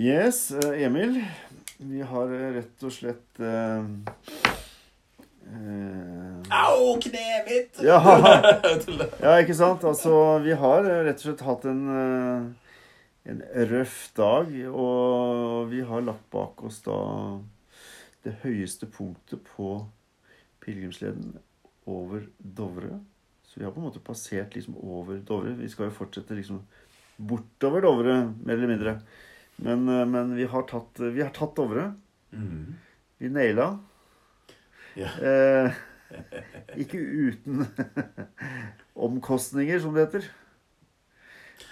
Yes, eh, Emil. Vi har eh, rett og slett uh, uh, Au, kneet mitt! Ja. ja, ikke sant? Altså, vi har rett og slett hatt en, uh, en røff dag, og vi har lagt bak oss da det høyeste punktet på pilegrimsleden over Dovre. Så vi har på en måte passert liksom over Dovre. Vi skal jo fortsette liksom bortover Dovre, mer eller mindre. Men, eh, men vi, har tatt, vi har tatt Dovre. Mm. Vi naila. Ja. Eh, ikke uten omkostninger, som det heter.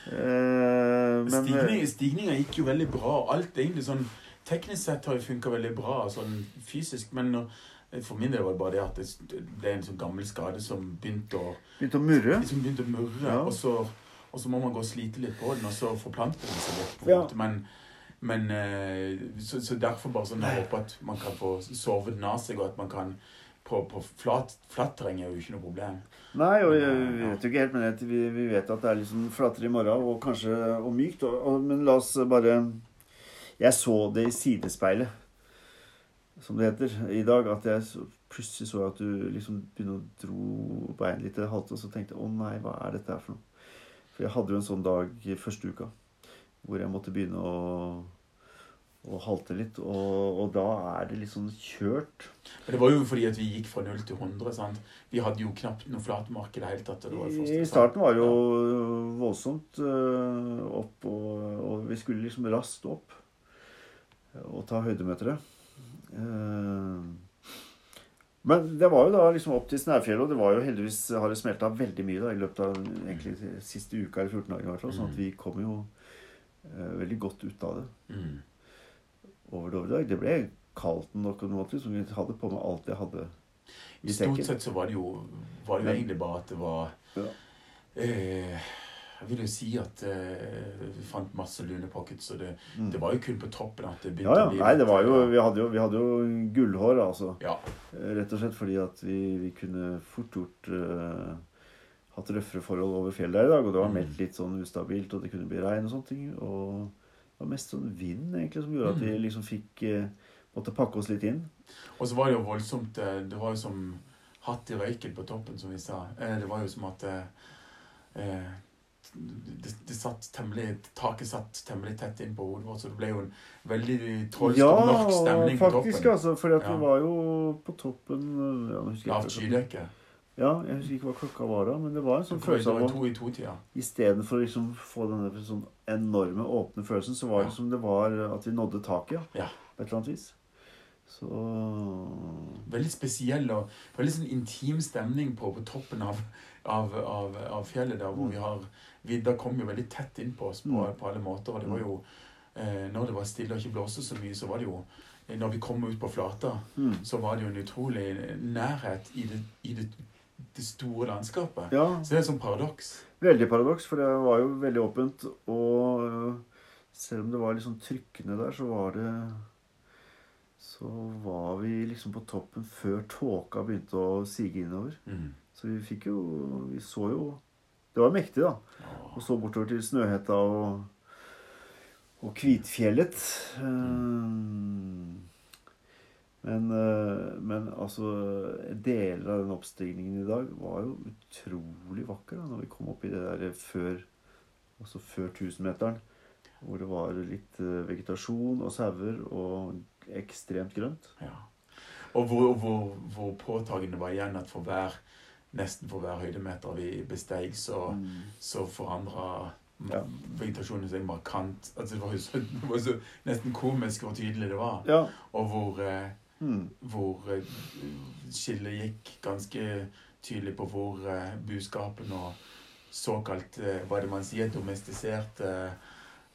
Eh, men Stigning, stigninga gikk jo veldig bra. Alt egentlig sånn Teknisk sett har jo funka veldig bra sånn fysisk, men når, for min del var det bare det at det, det er en sånn gammel skade som begynte å, begynte å murre. liksom begynte å murre. Ja. Og, så, og så må man gå og slite litt på den, og så forplanter den seg litt. Ja. Men, men eh, så, så derfor bare sånn jeg håper at man kan få sovet den av seg, og at man kan på, på flat, flatt terreng er jo ikke noe problem. Nei, og jeg, vi vet jo ikke helt, men jeg- vi, vi vet at det er liksom flatere i morgen, og kanskje og mykt. Og, og, men la oss bare Jeg så det i sidespeilet, som det heter, i dag. At jeg så, plutselig så at du liksom begynner å dro beinet litt til halte, og så tenkte jeg å nei, hva er dette her for noe? For jeg hadde jo en sånn dag i første uka hvor jeg måtte begynne å, å halte litt, og, og da er det litt sånn kjørt. Men det var jo fordi at vi gikk fra 0 til 100. sant? Vi hadde jo knapt noe flatmark i det hele tatt. I starten var det jo voldsomt øh, opp, og, og vi skulle liksom raskt opp og ta høydemetere. Eh, men det var jo da liksom opp til Snærfjellet, og det var jo heldigvis har det smelta veldig mye da i løpet av egentlig siste uka eller 14 dager. i hvert fall, sånn at Mm. vi kom jo eh, veldig godt ut av det Mm. over Dovredag. Det ble kaldt nok og noe, som vi hadde på med alt jeg hadde i Stort sett så var det jo, var det jo egentlig bare at det var Ja. eh, Jeg vil jo si at eh, vi fant masse lunepockets, og det, Mm. det var jo kun på toppen at det begynte Ja, ja. å bli Nei, det var jo Vi hadde jo, vi hadde jo gullhår, altså. Ja. Eh, Rett og slett fordi at vi, vi kunne fort gjort uh, hatt røffere forhold over fjellet der i dag. Og det var Mm. meldt litt sånn ustabilt, og det kunne bli regn og sånne ting. Og det var mest sånn vind egentlig som gjorde at vi Mm. liksom fikk uh, Måtte pakke oss litt inn. Og så var det jo voldsomt Det var jo som hatt i røyken på toppen, som vi sa. Det var jo som at eh, det, det satt temmelig, Taket satt temmelig tett inn på hodet vårt, så det ble jo en veldig trolsk og mørk stemning på toppen. faktisk, altså. Fordi at Ja. vi var jo på toppen eh, ja, Lavt skydekke. Ja, jeg husker ikke hva klokka var da, men det var en sånn følelse av to i to-tida. Istedenfor å liksom få denne sånn enorme, åpne følelsen, så var det Ja. som det var at vi nådde taket. Ja. På et eller annet vis. Så Veldig spesiell og veldig sånn intim stemning på, på toppen av, av, av, av fjellet der hvor vi har Vidda kom jo veldig tett inn på oss på, Mm. på alle måter. Og det var jo eh, Når det var stille og ikke blåste så mye, så var det jo eh, Når vi kom ut på flata, mm. så var det jo en utrolig nærhet i det, i det, det store landskapet. Ja, Så det er et sånt paradoks. veldig paradoks, for det var jo veldig åpent. Og øh, selv om det var litt sånn trykkende der, så var det Så var vi liksom på toppen før tåka begynte å sige innover. Mm. Så vi fikk jo Vi så jo Det var mektig, da. Og så bortover til Snøhetta og, og Kvitfjellet. Eh, Men, eh, men altså Deler av den oppstigningen i dag var jo utrolig vakker da når vi kom opp i det der før Altså før 1000-meteren. Hvor det var litt eh, vegetasjon og sauer og ekstremt grønt. Ja. Og hvor, hvor, hvor påtagende var igjen at for hver nesten for hver høydemeter vi besteg, så, Mm. så forandra Ja. vegetasjonen seg markant. Altså, det, var så, det var så nesten komisk hvor tydelig det var. Ja. Og hvor, eh, Mm. hvor eh, skillet gikk ganske tydelig på hvor eh, buskapen og såkalt eh, Hva er det man sier? Domestiserte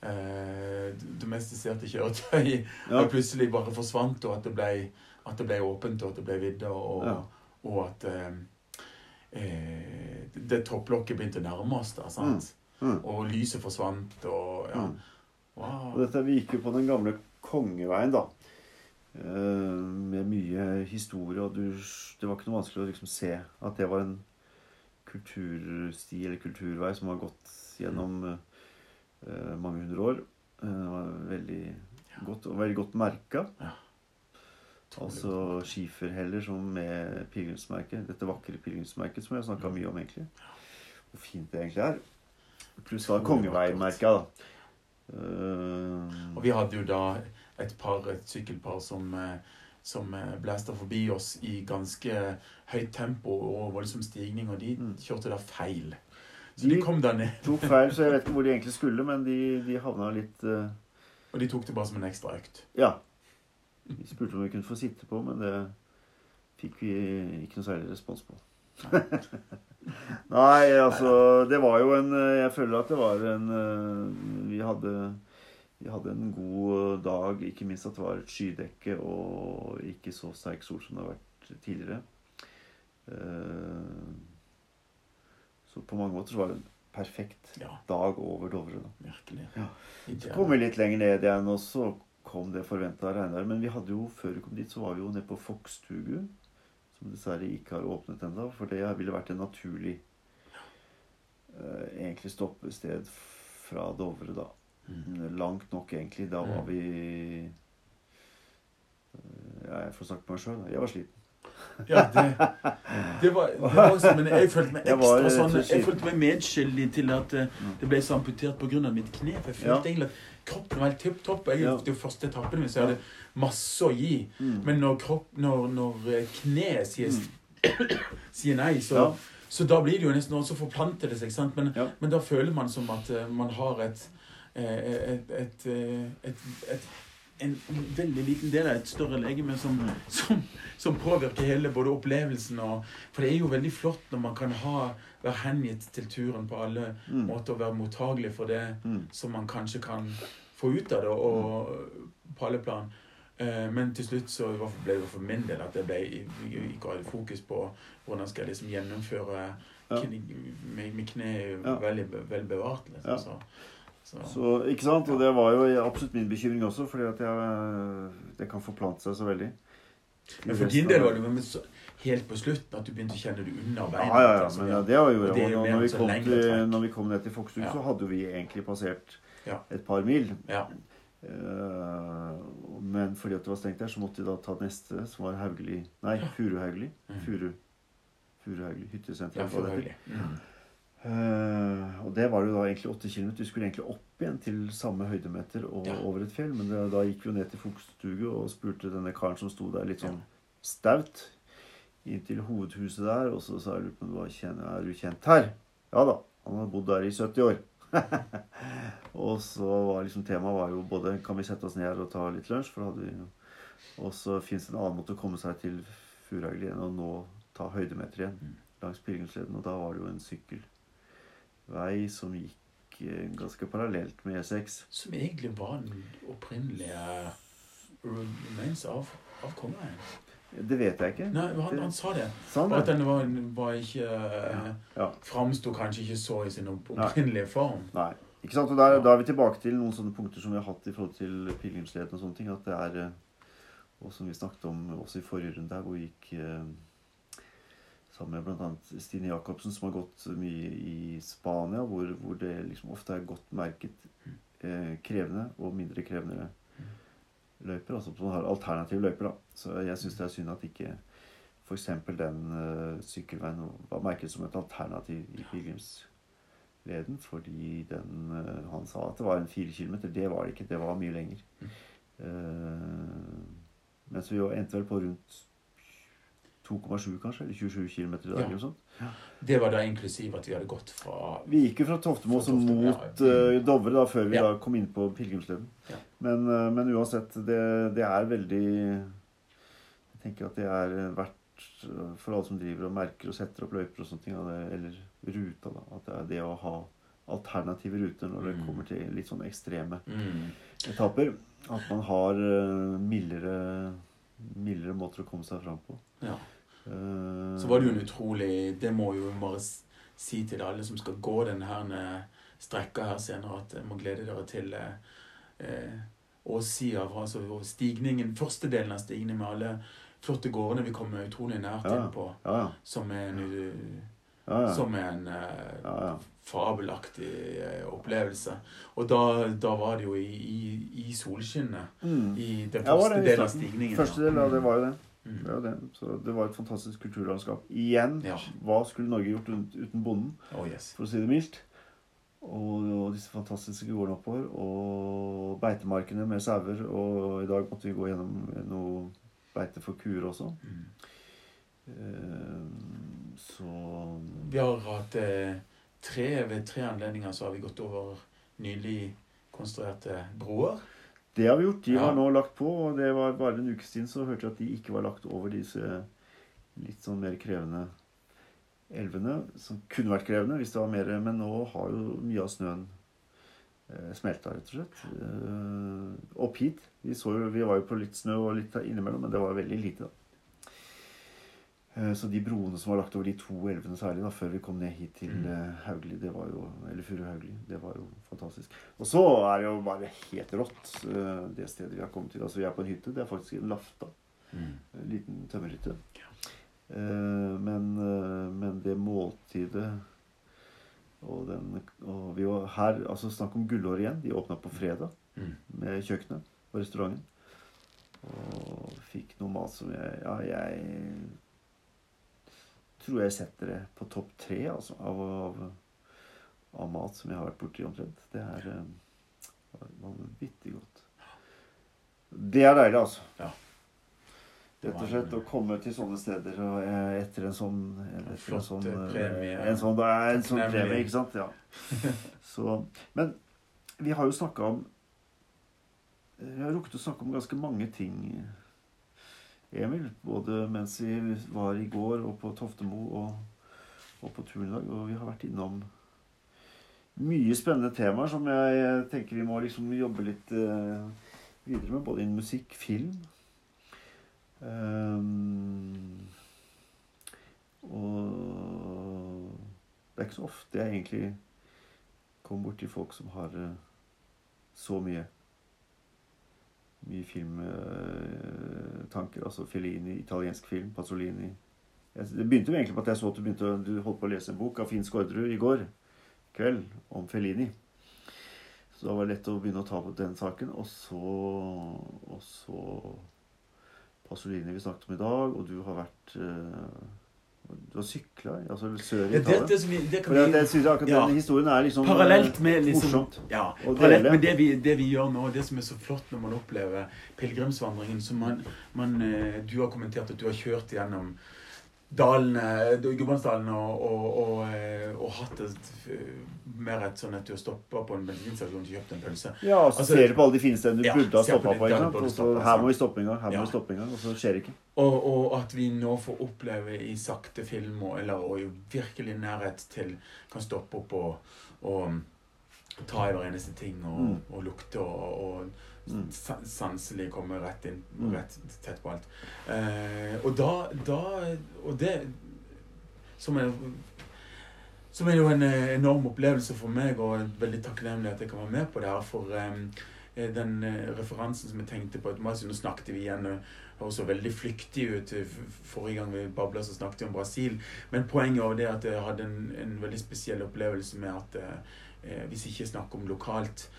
eh, Domestiserte kjøretøy Ja. plutselig bare forsvant, og at det ble, at det ble åpent, og at det ble vidde, og, Ja. og at eh, det topplokket begynte å nærme oss. da, sant? Mm. Og lyset forsvant, og ja. Wow. Og dette, vi gikk jo på den gamle kongeveien, da. Eh, med mye historie, og du, det var ikke noe vanskelig å liksom se at det var en kultursti eller kulturvei som har gått gjennom eh, mange hundre år. Eh, veldig godt, og veldig godt merka. Utrolig Altså skiferheller som med pilegrimsmerket. Dette vakre pilegrimsmerket som jeg har snakka mye om, egentlig. Hvor fint det egentlig er. Pluss da kongeveimerka, da. Uh, Og vi hadde jo da et par, et sykkelpar som, eh, som blæsta blæste forbi oss i ganske høyt tempo og voldsom stigning, og de Mm. kjørte da feil. Så De- de kom da ned, tok feil, så jeg vet ikke hvor de egentlig skulle, men de, de havna litt uh, og de tok det bare som en ekstra økt. Ja. Vi spurte om vi kunne få sitte på, men det fikk vi ikke noe særlig respons på. Nei, altså Det var jo en Jeg føler at det var en eh, Vi hadde, vi hadde en god dag. Ikke minst at det var et skydekke og ikke så sterk sol som det har vært tidligere. Eh, Så på mange måter så var det en perfekt dag over Dovre. da. virkelig. Ja. Så kom vi litt lenger ned igjen, og så kom det forventa regnværet. Men vi hadde jo, før vi kom dit, så var vi jo nede på Fokstugu. Som dessverre ikke har åpnet ennå. For det ville vært en naturlig uh, egentlig stoppested fra Dovre, da. Mm. Langt nok, egentlig. Da var Mm. vi uh, jeg får snakke på meg sjøl. Jeg var sliten. Ja, det, det var, det var også, Men jeg følte meg ekstra sånn Jeg følte meg medskyldig til at eh, Mm. det ble så amputert pga. mitt kne. For jeg følte egentlig at kroppen var helt tipp topp. Jeg, Ja. Det første etappen min, så jeg hadde masse å gi. Mm. Men når, kropp, når, når eh, kneet sier, sier nei, så, så da blir det jo nesten også forplanter det seg. sant? Men, Ja. men da føler man som at eh, man har et, et, et, et en veldig liten del av et større legeme som, som, som påvirker hele både opplevelsen og For det er jo veldig flott når man kan ha, være hengitt til turen på alle Mm. måter og være mottagelig for det Mm. som man kanskje kan få ut av det, og på alle plan. Eh, Men til slutt så ble det for min del at det ble ikke hadde fokus på hvordan skal jeg liksom gjennomføre Ja. med, med kne veldig vel bevart. Liksom. Ja. Så, så. Så, ikke sant? Og det var jo absolutt min bekymring også, fordi at jeg, det kan forplante seg så veldig. Men for din del var det men så, helt på slutten at du begynte å kjenne det under Ja, ja, ja, altså, men ja. det var jo er og når, vi kom til, når vi kom ned til Fokstug, Ja. så hadde vi egentlig passert et par mil. Ja. Eh, men fordi at det var stengt der, så måtte vi da ta neste, som var Haugli Nei. Furuhaugli. Furu, Furuhaugli hyttesenter. Ja, Furuhaugli. Mm. Eh, og det var jo da egentlig 8 km. Vi skulle egentlig opp igjen til samme høydemeter og Ja. over et fjell. Men det, da gikk vi jo ned til Fokstugu og spurte denne karen som sto der litt sånn staut inn til hovedhuset der. Og så sa jeg på om du er du kjent her. Ja da. Han har bodd der i 70 år. og så var liksom temaet var jo både kan vi sette oss ned her og ta litt lunsj, for da hadde vi jo Og så fins det en annen måte å komme seg til Furagli enn å nå ta høydemeter igjen Mm. langs pilegrimsleden. Og da var det jo en sykkelvei som gikk eh, ganske parallelt med E6. Som egentlig var den opprinnelige remains av, av kongeveien. Det vet jeg ikke. Nei, han, han sa det. Sånn, at den var, var ikke ja. ja. Framsto kanskje ikke så i sin opp- opprinnelige form. Nei. Ikke sant? Og der, Da er vi tilbake til noen sånne punkter som vi har hatt i forhold til pilegrimsleden og sånne ting. At det er eh, Og som vi snakket om også i forrige runde her, hvor vi gikk eh, sammen med bl.a. Stine Jacobsen, som har gått mye i Spania, hvor, hvor det liksom ofte er godt merket eh, krevende og mindre krevende løyper. Altså man har alternative løyper, da. Så jeg syns det er synd at ikke f.eks. den uh, sykkelveien var merket som et alternativ i pilegrimsleden. Fordi den eh, Han sa at det var en fire kilometer. Det var det ikke. Det var mye lenger. Eh, mens vi jo endte vel på rundt 2,7 kanskje, eller 27 km i dag. Ja. sånt. Det var da inklusiv at vi hadde gått fra Vi gikk jo fra Toftemo Fra mot ja. uh, Dovre da, før vi Ja. da kom inn på pilegrimsleden. Ja. Men, uh, men uansett, det, det er veldig Jeg tenker at det er verdt eh, for alle som driver og merker og setter opp løyper og sånne ting, eller ruta, da, at det er det å ha alternative ruter når det Mm. kommer til litt sånn ekstreme mm, etapper. At man har uh, mildere, mildere måter å komme seg fram på. ja. Eh, Så var det jo en utrolig Det må jo bare si til alle som skal gå denne eh, strekka her senere, at jeg må glede dere til eh, si åssida. Altså stigningen, første delen av stigningen med alle flotte gårdene vi kommer utrolig nært Ja. inn på. Ja, ja. Som er en, u- Ja, ja. som en eh, ja, ja. fabelaktig eh, opplevelse. Og da, da var det jo i, i, i solskinnet. Mm. I den første delen av stigningen. Første del av det var jo det. Mm. det, det. Så det var et fantastisk kulturlandskap. Igjen, Ja. hva skulle Norge gjort uten, bonden, Oh, yes. for å si det mildt? Og, og disse fantastiske gårdene oppover, og beitemarkene med sauer. Og i dag måtte vi gå gjennom noe beite for kuer også. Mm. Eh, så Vi har hatt eh, tre ved tre anledninger så har vi gått over nylig konstruerte broer. Det har vi gjort. De Ja. har nå lagt på, og det var bare en uke siden så hørte jeg at de ikke var lagt over disse litt sånn mer krevende elvene. Som kunne vært krevende hvis det var mer, men nå har jo mye av snøen eh, smelta, rett og slett. Eh, opp hit. Vi, jo, vi var jo på litt snø og litt innimellom, men det var veldig lite, da. Eh, Så de broene som var lagt over de to elvene særlig, da, før vi kom ned hit til Mm. eh, Haugli, det var jo, eller Furu Haugli, det var jo fantastisk. Og så er det jo bare helt rått, eh, det stedet vi har kommet til. Altså, vi er på en hytte. Det er faktisk en lafta. Mm. En liten tømmerhytte. Men, men det måltidet og, den, og vi var her Altså snakk om gullår igjen. De åpna på fredag Mm. med kjøkkenet og restauranten. Og fikk noe mat som jeg Ja, jeg tror jeg setter det på topp tre altså, av, av, av mat som jeg har vært borti omtrent. Det er eh, vanvittig godt. Det er deilig, altså. Ja. Rett og slett å komme til sånne steder eh, etter en sånn etter en flott, sånn, eh, eh, premie. En sånn, en sånn premie, ikke sant? Ja. Så, men vi har jo snakka om Vi har rukket å snakke om ganske mange ting, Emil. Både mens vi var i går og på Toftemo og, og på turen i dag. Og vi har vært innom mye spennende temaer som jeg tenker vi må liksom jobbe litt uh, videre med. Både innen musikk, film. um, og det er ikke så ofte jeg egentlig kommer borti folk som har uh, så mye mye filmtanker. altså Fellini, italiensk film, Pasolini. Det begynte jo egentlig på at jeg så at du, begynte, du holdt på å lese en bok av Finn Skårderud i går kveld om Fellini. Så da var det lett å begynne å ta på den saken. Og så, og så Pasolini vi snakket om i dag, og du har vært eh, Du har sykla altså sør i det, Italia. det, det kan For jeg, vi jeg synes akkurat Ja. den historien er liksom Parallelt eh, med liksom morsomt. Ja, parallelt med det vi, det vi gjør nå, det som er så flott når man opplever pilegrimsvandringen som man, man eh, Du har kommentert at du har kjørt gjennom dalene, Gudbrandsdalen, og, og, og, eh, og hatt et eh, mer et sånn at du har stoppa på en bensinstasjon og kjøpt en pølse. Ja, og så Altså- ser du på alle de fine stedene du Ja, burde ha stoppa på. Og så her må vi stoppe en gang, her må vi stoppe en gang, og så skjer det ikke. Og, og at vi nå får oppleve i sakte film, og, eller og i virkelig nærhet til Kan stoppe opp og, ta i hver eneste ting og, Mm. lukte og Mm. sanselig komme rett inn, Mm. rett tett på alt. Eh, og da, da Og det som er som er jo en eh, enorm opplevelse for meg, og veldig takknemlig at jeg kan være med på det her. For eh, den eh, referansen som jeg tenkte på Nå snakket vi igjen høres så veldig flyktig ut. eh, Forrige gang vi babla, så snakket vi om Brasil. Men poenget var det at jeg hadde en, en veldig spesiell opplevelse med at eh, hvis ikke snakk om lokalt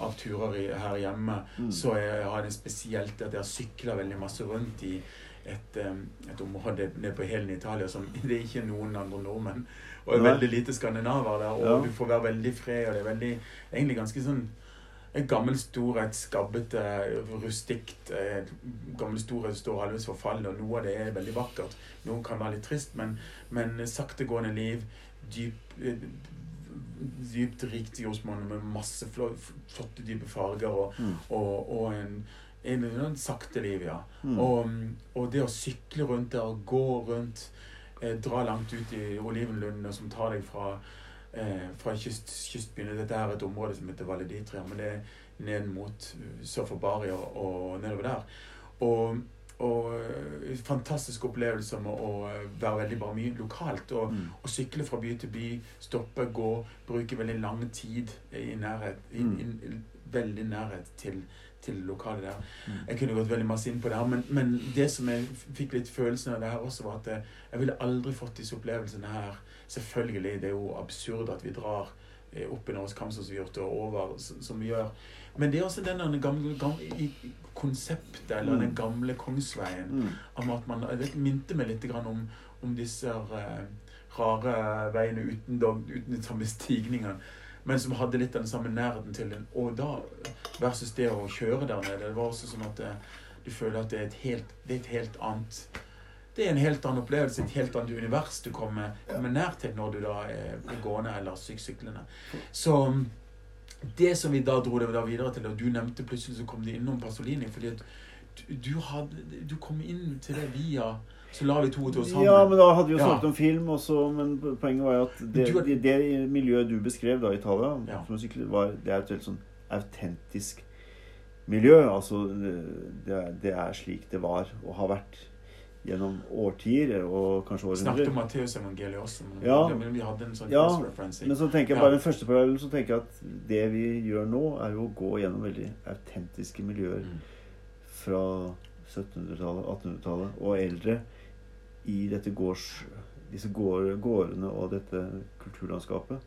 av turer i, her hjemme, Mm. så jeg har det spesielt at jeg har sykla veldig masse rundt i et, eh, et område nede på hælen i Italia som det er ikke noen andre nordmenn. Og er veldig lite skandinaver der, og Ja. du får være veldig fred, og det er veldig Egentlig ganske sånn en gammel storhet, skabbete, rustikt. eh, Gammel storhet står halvveis forfallet, og noe av det er veldig vakkert. Noe kan være litt trist, men, men saktegående liv, dyp, eh, dypt rikt jordsmonn med masse flotte, dype farger og, Mm. og, og en, en, en sakte liv, ja. Mm. Og, og det å sykle rundt der gå rundt, eh, dra langt ut i olivenlundene som tar deg fra, eh, fra kyst, kystbyene Dette er et område som heter Valeditria, men det er ned mot eh, sør for Bari og, og nedover der. Og, og fantastisk opplevelse med å eh, være veldig bare mye lokalt. Og, Mm. og, sykle fra by til by, stoppe, gå, bruke veldig lang tid i nærhet. I, Mm. i, veldig nærhet til, til lokalet lokale der. Mm. Jeg kunne gått veldig masse inn på det her, men, men det som jeg fikk litt følelsen av det her også, var at jeg, jeg ville aldri fått disse opplevelsene her. Selvfølgelig, det er jo absurd at vi drar eh, opp i Norges Kamp som vi har gjort, og over som, vi gjør. Men det er også den gamle, gamle i konseptet, eller Mm. den gamle Kongsveien Mm. om at man, Det minte meg litt grann om, om disse eh, rare veiene uten, uten de samme stigningene. Men som hadde litt den samme nærheten til den. Og da versus det å kjøre der nede. Det var også sånn at det, du føler at det er et helt, det er et helt annet Det er en helt annen opplevelse, et helt annet univers du kommer, kommer nær til når du da er gående eller syksyklende. Så det som vi da dro det da videre til, og du nevnte plutselig så kom det innom Pasolini fordi at du, hadde, du kom inn til det via Så la vi to og to sammen. Ja, men da hadde vi jo Ja. om film også, men poenget var jo at det, det, det miljøet du beskrev da i Italia, Ja. var, det er et helt sånn autentisk miljø. Altså, det det er slik det var og har vært gjennom årtier og kanskje Snakket om århundrer. Matteusevangeliet også. Men, Ja. men vi hadde en sånn Ja. Men så tenker jeg Ja. den første parallellen, så tenker jeg at det vi gjør nå, er jo å gå gjennom veldig autentiske miljøer Mm. fra 1700-tallet, 1800-tallet og eldre i dette gårds, disse gård, gårdene og dette kulturlandskapet.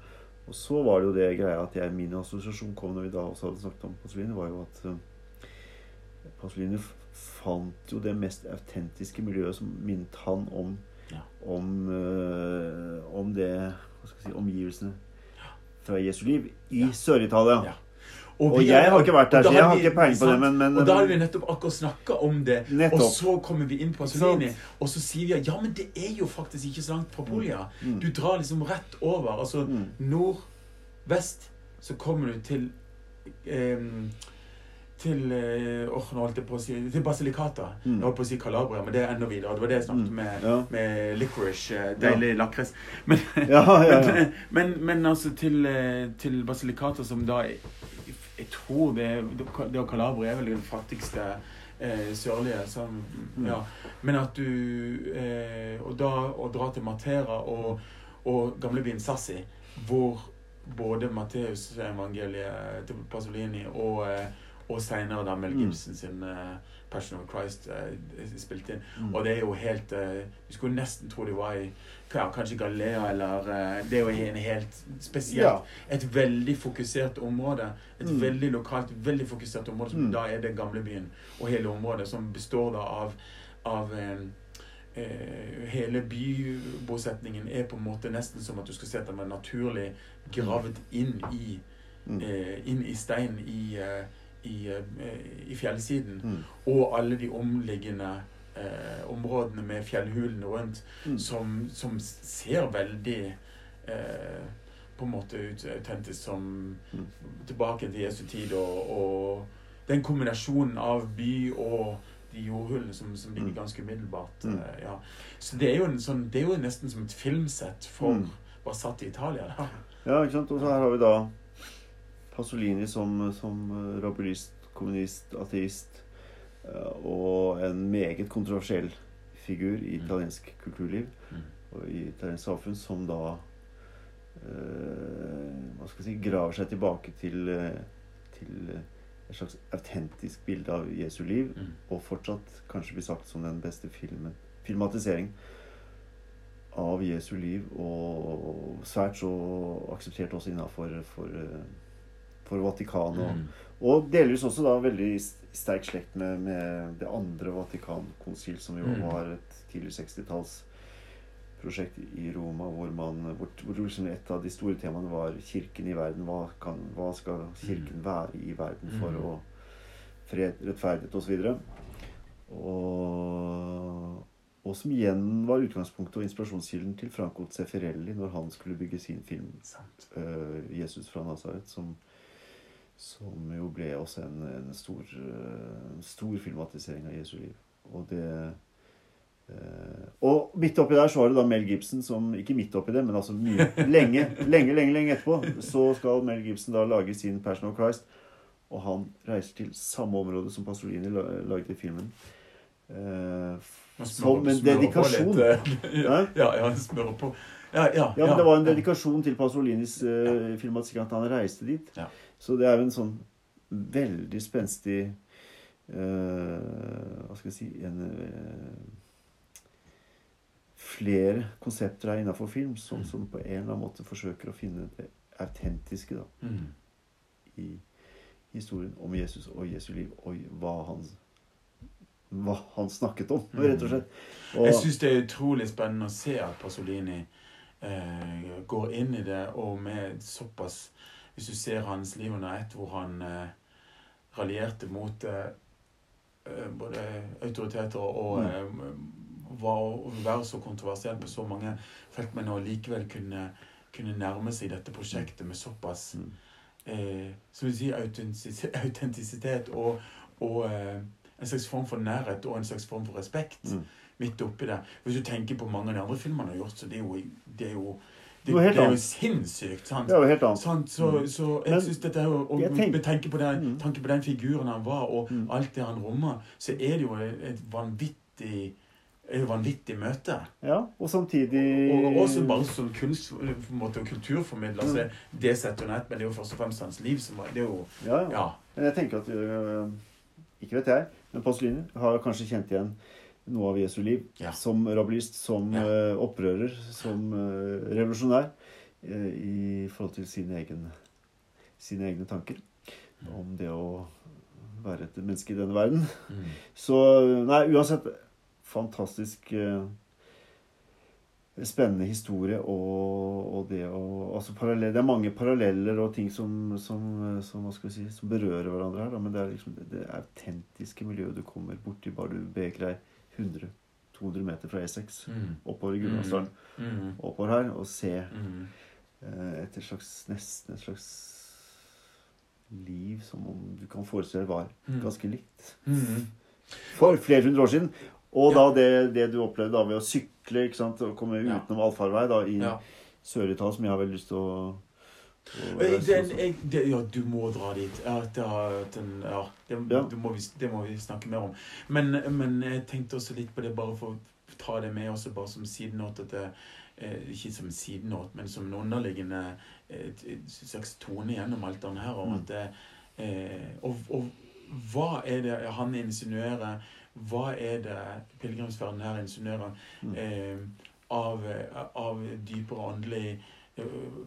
Og så var det jo det greia at jeg, min assosiasjon kom når vi da også hadde snakket om Pasolini, var jo at uh, Pasolini fant jo det mest autentiske miljøet som minnet han om Ja. om, uh, om det si, omgivelsene fra Jesu liv i Sør-Italia. Ja. Og, vi jeg har ikke vært der, så jeg har vi- ikke peiling på det, men, men Og da har vi nettopp akkurat snakka om det, Nettopp. og så kommer vi inn på Pasolini, og så sier vi at ja, men det er jo faktisk ikke så langt fra Polia. Mm. Du drar liksom rett over. Altså Mm. nord-vest, så kommer du til em, til oh, holdt jeg på å si Til Basilicata. Mm. Jeg holdt på å si Calabria, men det er enda videre. Det var det jeg snakket Mm. med, Ja. med licorice. Deilig Deilig lakris. Men, Ja, ja, ja. men, men, men altså til, eh, til Basilicata, som da Jeg, jeg tror det, det og Calabria er vel den fattigste eh, sørlige. Som, Mm. ja. Men at du eh, Og da å dra til Matera og, og gamlebyen Sassi, hvor både Matteusevangeliet til Pasolini og, eh, og seinere da Mel Mm. Gibson sin uh, Passion of Christ uh, spilte inn. Mm. Og det er jo helt uh, Du skulle nesten tro de var i ja, kanskje Galea eller uh, Det er jo en helt spesielt Ja. Et veldig fokusert område. Et Mm. veldig lokalt, veldig fokusert område som Mm. da er den gamle byen. Og hele området som består da av, av um, eh, Hele bybosetningen er på en måte nesten som at du skal se at den er naturlig gravd inn i Mm. eh, inn i stein i, eh, i, eh, i fjellsiden. Mm. Og alle de omliggende eh, områdene med fjellhulene rundt, Mm. som, som ser veldig eh, på en måte ut autentisk som Mm. tilbake til Jesu tid. Og, og den kombinasjonen av by og de jordhullene som, som ligger Mm. ganske umiddelbart. Mm. eh, ja. Så det er, jo en sånn, det er jo nesten som et filmsett for bare satt i Italia. Da. Ja, ikke sant? Og så her har vi da Pasolini som, som eh, rabulist, kommunist, ateist. eh, Og en meget kontroversiell figur i Mm. italiensk kulturliv Mm. og i italiensk samfunn, som da eh, hva skal jeg si, graver seg tilbake til, eh, til et slags autentisk bilde av Jesu liv, Mm. og fortsatt kanskje blir sagt som den beste filmen, filmatisering av Jesu liv, og svært så akseptert også innafor for, eh, for Vatikanet. Og, Mm. og delvis også da veldig sterk slekt med, med det andre Vatikankonsil, som jo Mm. var et tidlig 60-talls prosjekt i Roma, hvor, man, hvor, hvor liksom et av de store temaene var kirken i verden. Hva, kan, hva skal kirken være i verden for Mm. å fred, rettferdighet osv. Og, og som igjen var utgangspunktet og inspirasjonskilden til Franco Zeffirelli når han skulle bygge sin film eh, 'Jesus fra Nazaret', som, som jo ble også en, en stor, eh, stor filmatisering av Jesu liv. Og det eh, Og midt oppi der så var det da Mel Gibson som Ikke midt oppi det, men altså mye, lenge, lenge, lenge, lenge etterpå så skal Mel Gibson da lage sin 'Passion of Christ'. Og han reiser til samme område som Pasolini laget i filmen. Eh, som en dedikasjon. litt, eh, Ja, ja, ja, smører på. Ja, ja, Ja, men det var en dedikasjon til Pasolinis uh, filmatisering at han reiste dit. Så det er jo en sånn veldig spenstig uh, Hva skal jeg si en, uh, Flere konsepter her innafor film som, Mm. som på en eller annen måte forsøker å finne det autentiske da, Mm. i historien om Jesus og Jesu liv, og hva han, hva han snakket om, rett og slett. Og, Jeg syns det er utrolig spennende å se at Pasolini eh, går inn i det, og med såpass Hvis du ser hans liv under ett, hvor han eh, raljerte mot eh, eh, både autoriteter og Mm. eh, var å være så kontroversiell på så mange felt, men å likevel kunne, kunne nærme seg dette prosjektet med såpass Mm. eh, som vil si autentisitet, og, og eh, en slags form for nærhet og en slags form for respekt Mm. midt oppi det. Hvis du tenker på mange av de andre filmene han har gjort, så det er jo, det er jo, det, det er jo sinnssykt. sant? Det er jo helt annet. Sant? Så, Mm. så jeg syns dette er jo, og med tanke på, den, Mm. tanke på den figuren han var, og Mm. alt det han rommer, så er det jo et, vanvittig et vanvittig møte. Ja, og samtidig Og også bare som kunst, på en måte, og kulturformidler. Så det setter hun ett, men det er jo først og fremst hans liv som var Det er jo Ja, ja. Ja. Men jeg tenker at øh, Ikke vet jeg, men Pasolini har kanskje kjent igjen noe av Jesu liv. Ja. Som rabbalist, som Ja. uh, opprører, som uh, revolusjonær. Uh, I forhold til sine, egen, sine egne tanker om det å være et menneske i denne verden. Mm. Så nei, uansett Fantastisk spennende historie og, og det å altså parallell, Det er mange paralleller og ting som, som, som, si, som berører hverandre her. Da, men det er liksom det, det autentiske miljøet du kommer borti bare du beveger deg 100-200 meter fra E6 Mm. oppover i Gudbrandsdalen. Mm. Oppover her og se Mm. eh, et slags nesten et slags liv som om du kan forestille deg var Mm. ganske likt Mm. for flere hundre år siden. Og Ja. da det, det du opplevde da ved å sykle ikke sant, og komme Ja. utenom allfarvei da, i Ja. Sør-Italia, som jeg har veldig lyst til å, den, jeg, det, ja, du må dra dit. Ja, det, den, ja, det, Ja. Du må vi, det må vi snakke mer om. Men, men jeg tenkte også litt på det, bare for å ta det med også bare som sidenåt. At det, eh, ikke som sidenåt, men som en underliggende eh, et, et slags tone gjennom alt det her. Og, Mm. at eh, og, og hva er det han insinuerer? Hva er det pilegrimsferden her insinuerer Mm. eh, av, av dypere åndelige eh,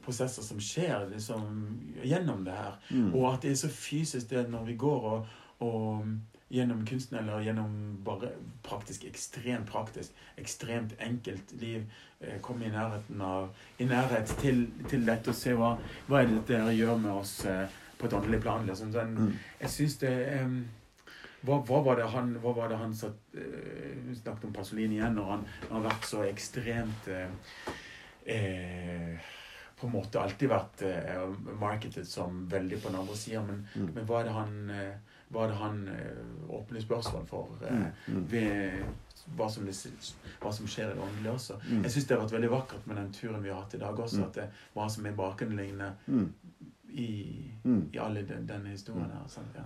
prosesser som skjer liksom, gjennom det her? Mm. Og at det er så fysisk det når vi går og, og gjennom kunsten, eller gjennom bare praktisk, ekstremt praktisk, ekstremt enkelt liv, eh, komme i nærheten av I nærhet til, til dette og se hva, hva er det dere gjør med oss eh, på et åndelig plan. Liksom. Den, Mm. jeg syns det em, hva, hva var det han, hva var det han satt, eh, snakket om Pasolini igjen, når han, har vært så ekstremt eh, eh, På en måte alltid vært eh, marketed som veldig på den andre sida, men, Mm. men hva er det han, eh, hva det han eh, åpner spørsmål for eh, Mm. Mm. ved hva som, hva som skjer i det åndelige også? Mm. Jeg syns det har vært veldig vakkert med den turen vi har hatt i dag også, Mm. at det var som er bakenliggende i, i alle den, denne historien her. Sant? Ja.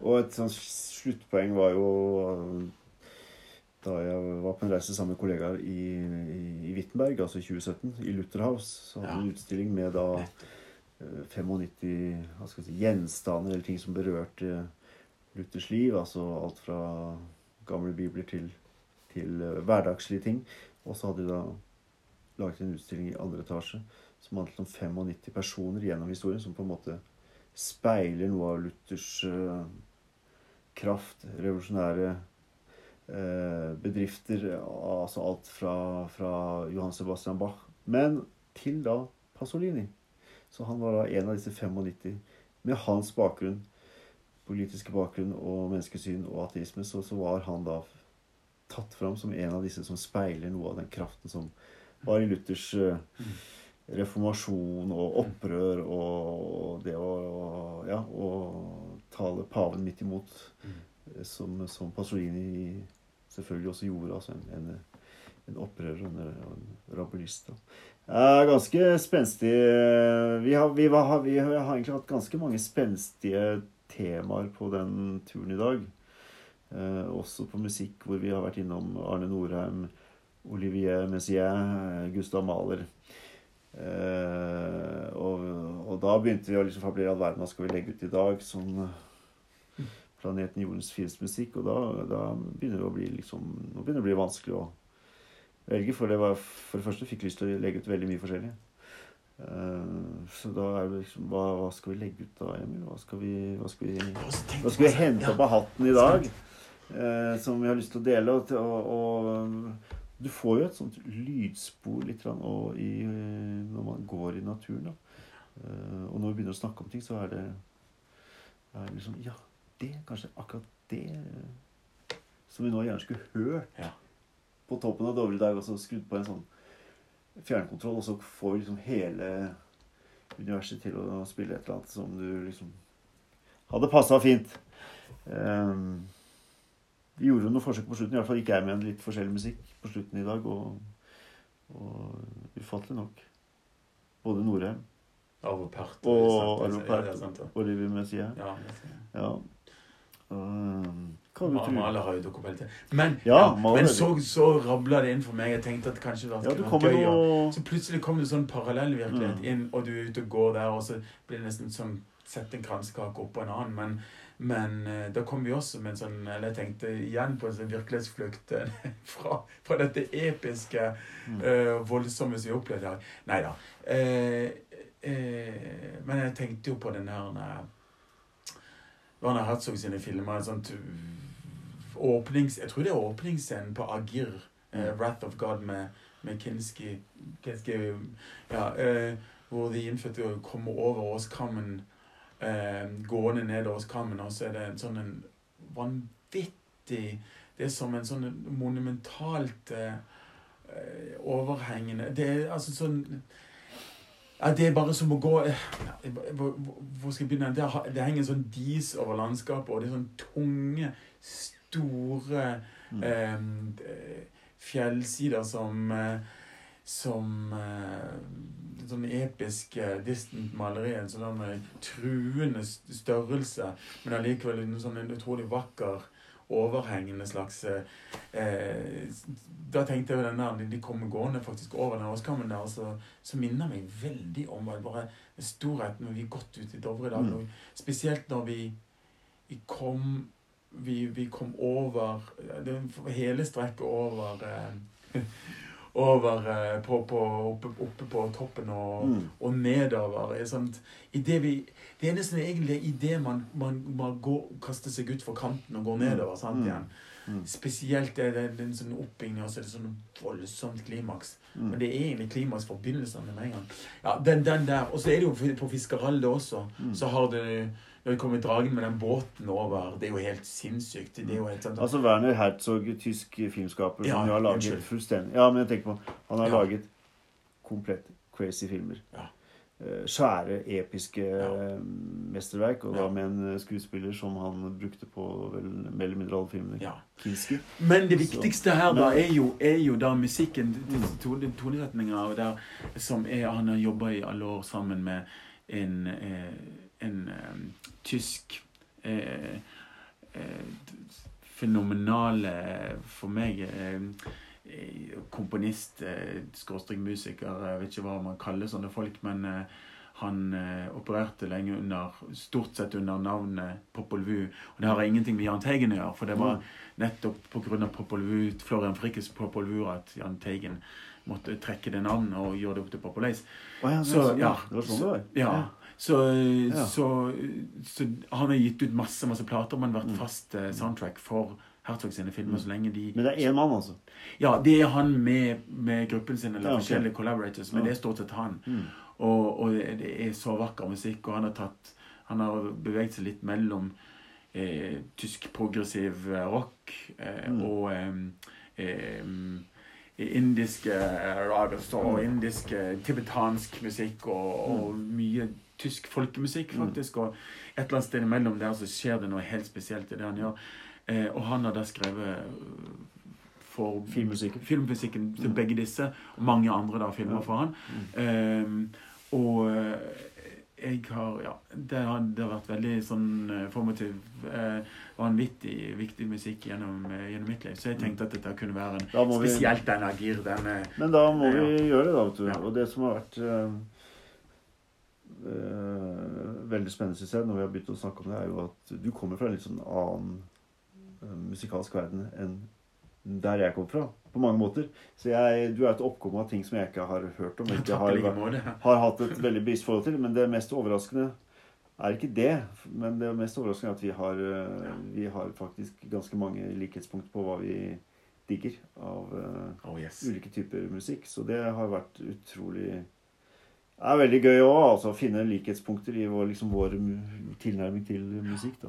Og et sånt sluttpoeng var jo da jeg var på en reise sammen med kollegaer i, i, i Wittenberg, altså i 2017, i Lutherhaus. Så hadde vi Ja. en utstilling med da eh, 95 hva skal si, gjenstander eller ting som berørte Luthers liv. Altså alt fra gamle bibler til, til eh, hverdagslige ting. Og så hadde de da laget en utstilling i andre etasje som handlet om 95 personer gjennom historien, som på en måte speiler noe av Luthers eh, kraft, revolusjonære eh, bedrifter. Altså alt fra, fra Johan Sebastian Bach, men til da Pasolini. Så han var da en av disse 95 med hans bakgrunn, politiske bakgrunn og menneskesyn og ateisme, så, så var han da tatt fram som en av disse som speiler noe av den kraften som var i Luthers eh, reformasjon og opprør og det å ja, å tale paven midt imot, eh, som, som Pasolini selvfølgelig også gjorde. Altså en, en, en opprører og en, en rabulist. Eh, ganske spenstig. Vi har, vi, var, vi har egentlig hatt ganske mange spenstige temaer på den turen i dag. Eh, også på musikk, hvor vi har vært innom Arne Norheim, Olivier Messier, Gustav Mahler. Eh, og, og da begynte vi å liksom fabulere all verden hva skal vi legge ut i dag. Sånn, planeten Jordens fineste musikk. Og da, da begynner det å bli liksom Nå begynner det å bli vanskelig å velge. For det var for det første fikk lyst til å legge ut veldig mye forskjellig. Uh, så da er det liksom hva, hva skal vi legge ut da, Emil? Hva skal vi, hva skal vi, Jeg hva skal vi hente opp av hatten i dag? Uh, som vi har lyst til å dele. Og, og, og du får jo et sånt lydspor litt i, eh, når man går i naturen. Da. Eh, og når vi begynner å snakke om ting, så er det, er det liksom Ja, det kanskje akkurat det eh, som vi nå gjerne skulle hørt Ja. på toppen av Dovre i dag, og så skrudd på en sånn fjernkontroll, og så får liksom hele universet til å spille et eller annet som du liksom hadde passa fint. Um, vi gjorde jo noen forsøk på slutten. I hvert fall gikk jeg med en litt forskjellig musikk på slutten i dag. Og, og ufattelig nok. Både Norheim Arvo Pärt. og ja. og Livi Messia. Ja. Ja. Um, tro. Har jo dokumentert. Men, Ja, ja, men så, så rabla det inn for meg. Jeg tenkte at kanskje det Ja, var gøy. Og... Så plutselig kom det sånn parallell virkelighet inn, og du er ute og går der, og så blir det nesten sånn Sette en kransekake oppå en annen. Men, men eh, da kom vi også med en sånn Eller jeg tenkte igjen på en sånn virkelighetsflukt eh, fra, fra dette episke, Mm. uh, voldsomme som vi opplevde her. Nei da. Uh, uh, men jeg tenkte jo på den her Werner Herzog sine filmer. En sånn åpnings... Jeg tror det er åpningsscenen på Agir. Mm. 'Wrath of God' med, med Kinski, Kinski ja, Hvor de innfødte kommer over åskammen, eh, gående nedover Kammen, og så er det en sånn en vanvittig Det er som en sånn monumentalt eh, overhengende Det er altså sånn ja, Det er bare som å gå eh, Hvor skal jeg begynne? Det, det henger en sånn dis over landskapet, og det er sånn tunge, store Mm. eh, eh, fjellsider som eh, Som eh, sånn episk eh, distant maleri. Sånn eh, truende størrelse, men allikevel en sånn en utrolig vakker, overhengende slags eh, eh, Da tenkte jeg jo den der, de kommer gående faktisk over den åskammen der, og så, så minner meg veldig om bare- storheten når vi gått ut i Dovre i dag. Mm. Spesielt når vi, vi kom vi, vi kom over det, Hele strekket over eh, Over eh, på, på, oppe, oppe på toppen og, Mm. og nedover. er det, vi, det eneste egentlig er idet man, man, man går, kaster seg ut for kanten og går nedover. sant Mm. igjen. Mm. Spesielt er det, det er en sånn oppbygging, og så er det sånn voldsomt klimaks. Mm. Men det er egentlig klimaks for begynnelsen med en gang. Ja, den, den der. Og så er det jo på Fiskeralde også. Mm. Så har det Når vi kommer dragen med den båten over Det er jo helt sinnssykt. Det er jo helt sånn Altså Werner Herzog, tysk filmskaper, Ja, som har laget unnskyld. fullstendig Ja, men tenker på Han har Ja. laget komplett crazy filmer. Ja. Eh, Svære, episke Ja. eh, mesterverk, og da med en eh, skuespiller som han brukte på vel mer eller mindre alle filmene. Ja. Kinski. Men det viktigste her da er jo, er jo da musikken, tone- tonesetninga, som er Han har jobba i alle år sammen med en, eh, en tysk eh, eh, fenomenale For meg eh, komponist, skråstrek musiker, jeg vet ikke hva man kaller sånne folk, men han opererte lenge under stort sett under navnet Popol Vuh. Og det har ingenting med Jahn Teigen å gjøre, for det var nettopp pga. Popol Vuh, Florian Frikkes Popol Vuh at Jahn Teigen måtte trekke det navnet og gjøre det opp til Popol Ace. Å ja, Så, ja. det var sånn det var. Ja. Så, Ja. så, så han har gitt ut masse masse plater, men vært Mm. fast eh, soundtrack for Herzog sine filmer så lenge de Men det er én mann, altså. Ja, det er han med, med gruppen sin, eller Ja, ok. forskjellige collaborators, men det er stort sett han. Mm. Og, og det er så vakker musikk, og han har tatt Han har beveget seg litt mellom eh, tysk progressiv eh, rock eh, Mm. og eh, eh, indiske ragas og Mm. indisk eh, tibetansk musikk og, og mye tysk folkemusikk, Mm. faktisk. Og et eller annet sted imellom der så skjer det noe helt spesielt i det han gjør. Eh, og han har da skrevet eh, for Filmmusikken. filmmusikken til Mm. begge disse, og mange andre da filmer Ja. for han. Mm. Ehm, og eh, jeg har Ja, det har, det har vært veldig sånn eh, formativ, eh, vanvittig viktig musikk gjennom, gjennom mitt liv. Så jeg tenkte at dette kunne være en spesielt vi, spesielt den Agir. Eh, men da må vi gjøre det, da. vet du. Ja. Og det som har vært eh, veldig spennende, synes jeg, når vi har begynt å snakke om det, er jo at du kommer fra en litt sånn annen eh, musikalsk verden enn der jeg kommer fra. På mange måter. Så jeg, du er et oppkomme av ting som jeg ikke har hørt om. Ikke har, har hatt et veldig bevisst forhold til. Men det mest overraskende er ikke det. Men det mest overraskende er at vi har, eh, vi har faktisk ganske mange likhetspunkt på hva vi digger av uh, Oh yes. ulike typer musikk. Så det har vært utrolig Det er veldig gøy òg, altså, å finne likhetspunkter i vår, liksom, vår tilnærming til musikk. da.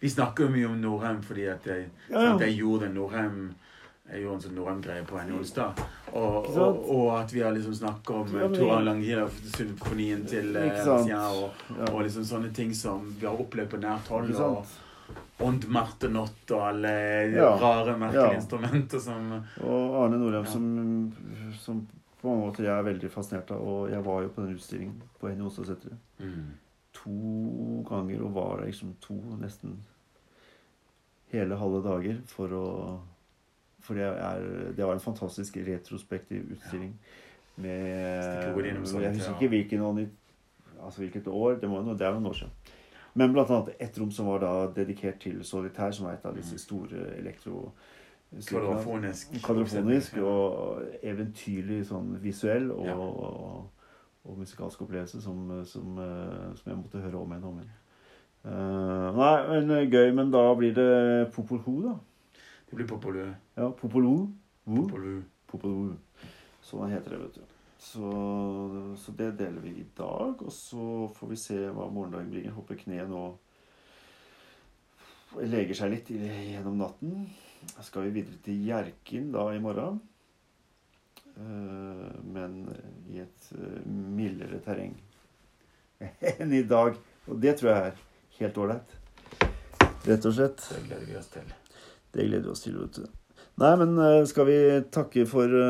Vi snakker jo mye om Norheim fordi at jeg, Ja, ja. jeg gjorde en Norheim jeg gjorde en sånn Norheim-greie på henne Olstad. onsdag. Og, og, og at vi har liksom snakket om Ja, ja, men- Toran Langila-symfonien til eh? Messiaen, og, og liksom sånne ting som vi har opplevd på nært hold. Og Ond Marte Nott og alle Ja. rare, merkelige instrumenter som Og Arne Nordheim, som, som på mange måter jeg er veldig fascinert av. Og jeg var jo på den utstillingen på Henny Onsdagssenteret mm. to ganger og var der liksom to nesten hele halve dager for å For det, er, det var en fantastisk retrospektiv utstilling med innom sånn Jeg husker ja. ikke hvilken år, altså hvilket år, det, må, det er noen år siden. Men blant annet et rom som var da dedikert til Solitær, som var et av disse store elektro... Kvadrafonisk. Kvadrofonisk og eventyrlig sånn visuell og, Ja. og, og musikalsk opplevelse som, som, som jeg måtte høre om igjen og om igjen. Uh, nei, men gøy. Men da blir det Popol Ho, da. Det blir Popolø. Ja, Popol Ho. Ho. Popol Ho. Sånn heter det, vet du. Så, så det deler vi i dag. Og så får vi se hva morgendagen bringer. Håper kneet nå leger seg litt gjennom natten. Da skal vi videre til Hjerkinn da i morgen. Eh, Men i et eh, mildere terreng enn i dag. Og det tror jeg er helt ålreit. Rett og slett. Det gleder vi oss til. Det gleder vi oss til, vet du. Nei, men eh, skal vi takke for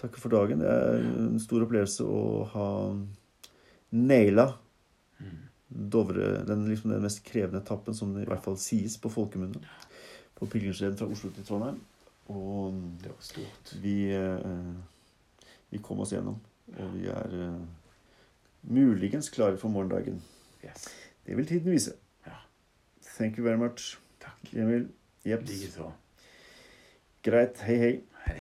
Takke for dagen. Det er en stor opplevelse å ha naila. Dovre, den, liksom den mest krevende etappen, som i hvert fall sies på folkemunne. På pilegrimsleden fra Oslo til Trondheim. Og Det var stort. vi, eh, vi kom oss gjennom. Og vi er eh, muligens klare for morgendagen. Yes. Det vil tiden vise. Ja. Thank you very much. Takk. Emil. Jepp. Greit. Hei, hei.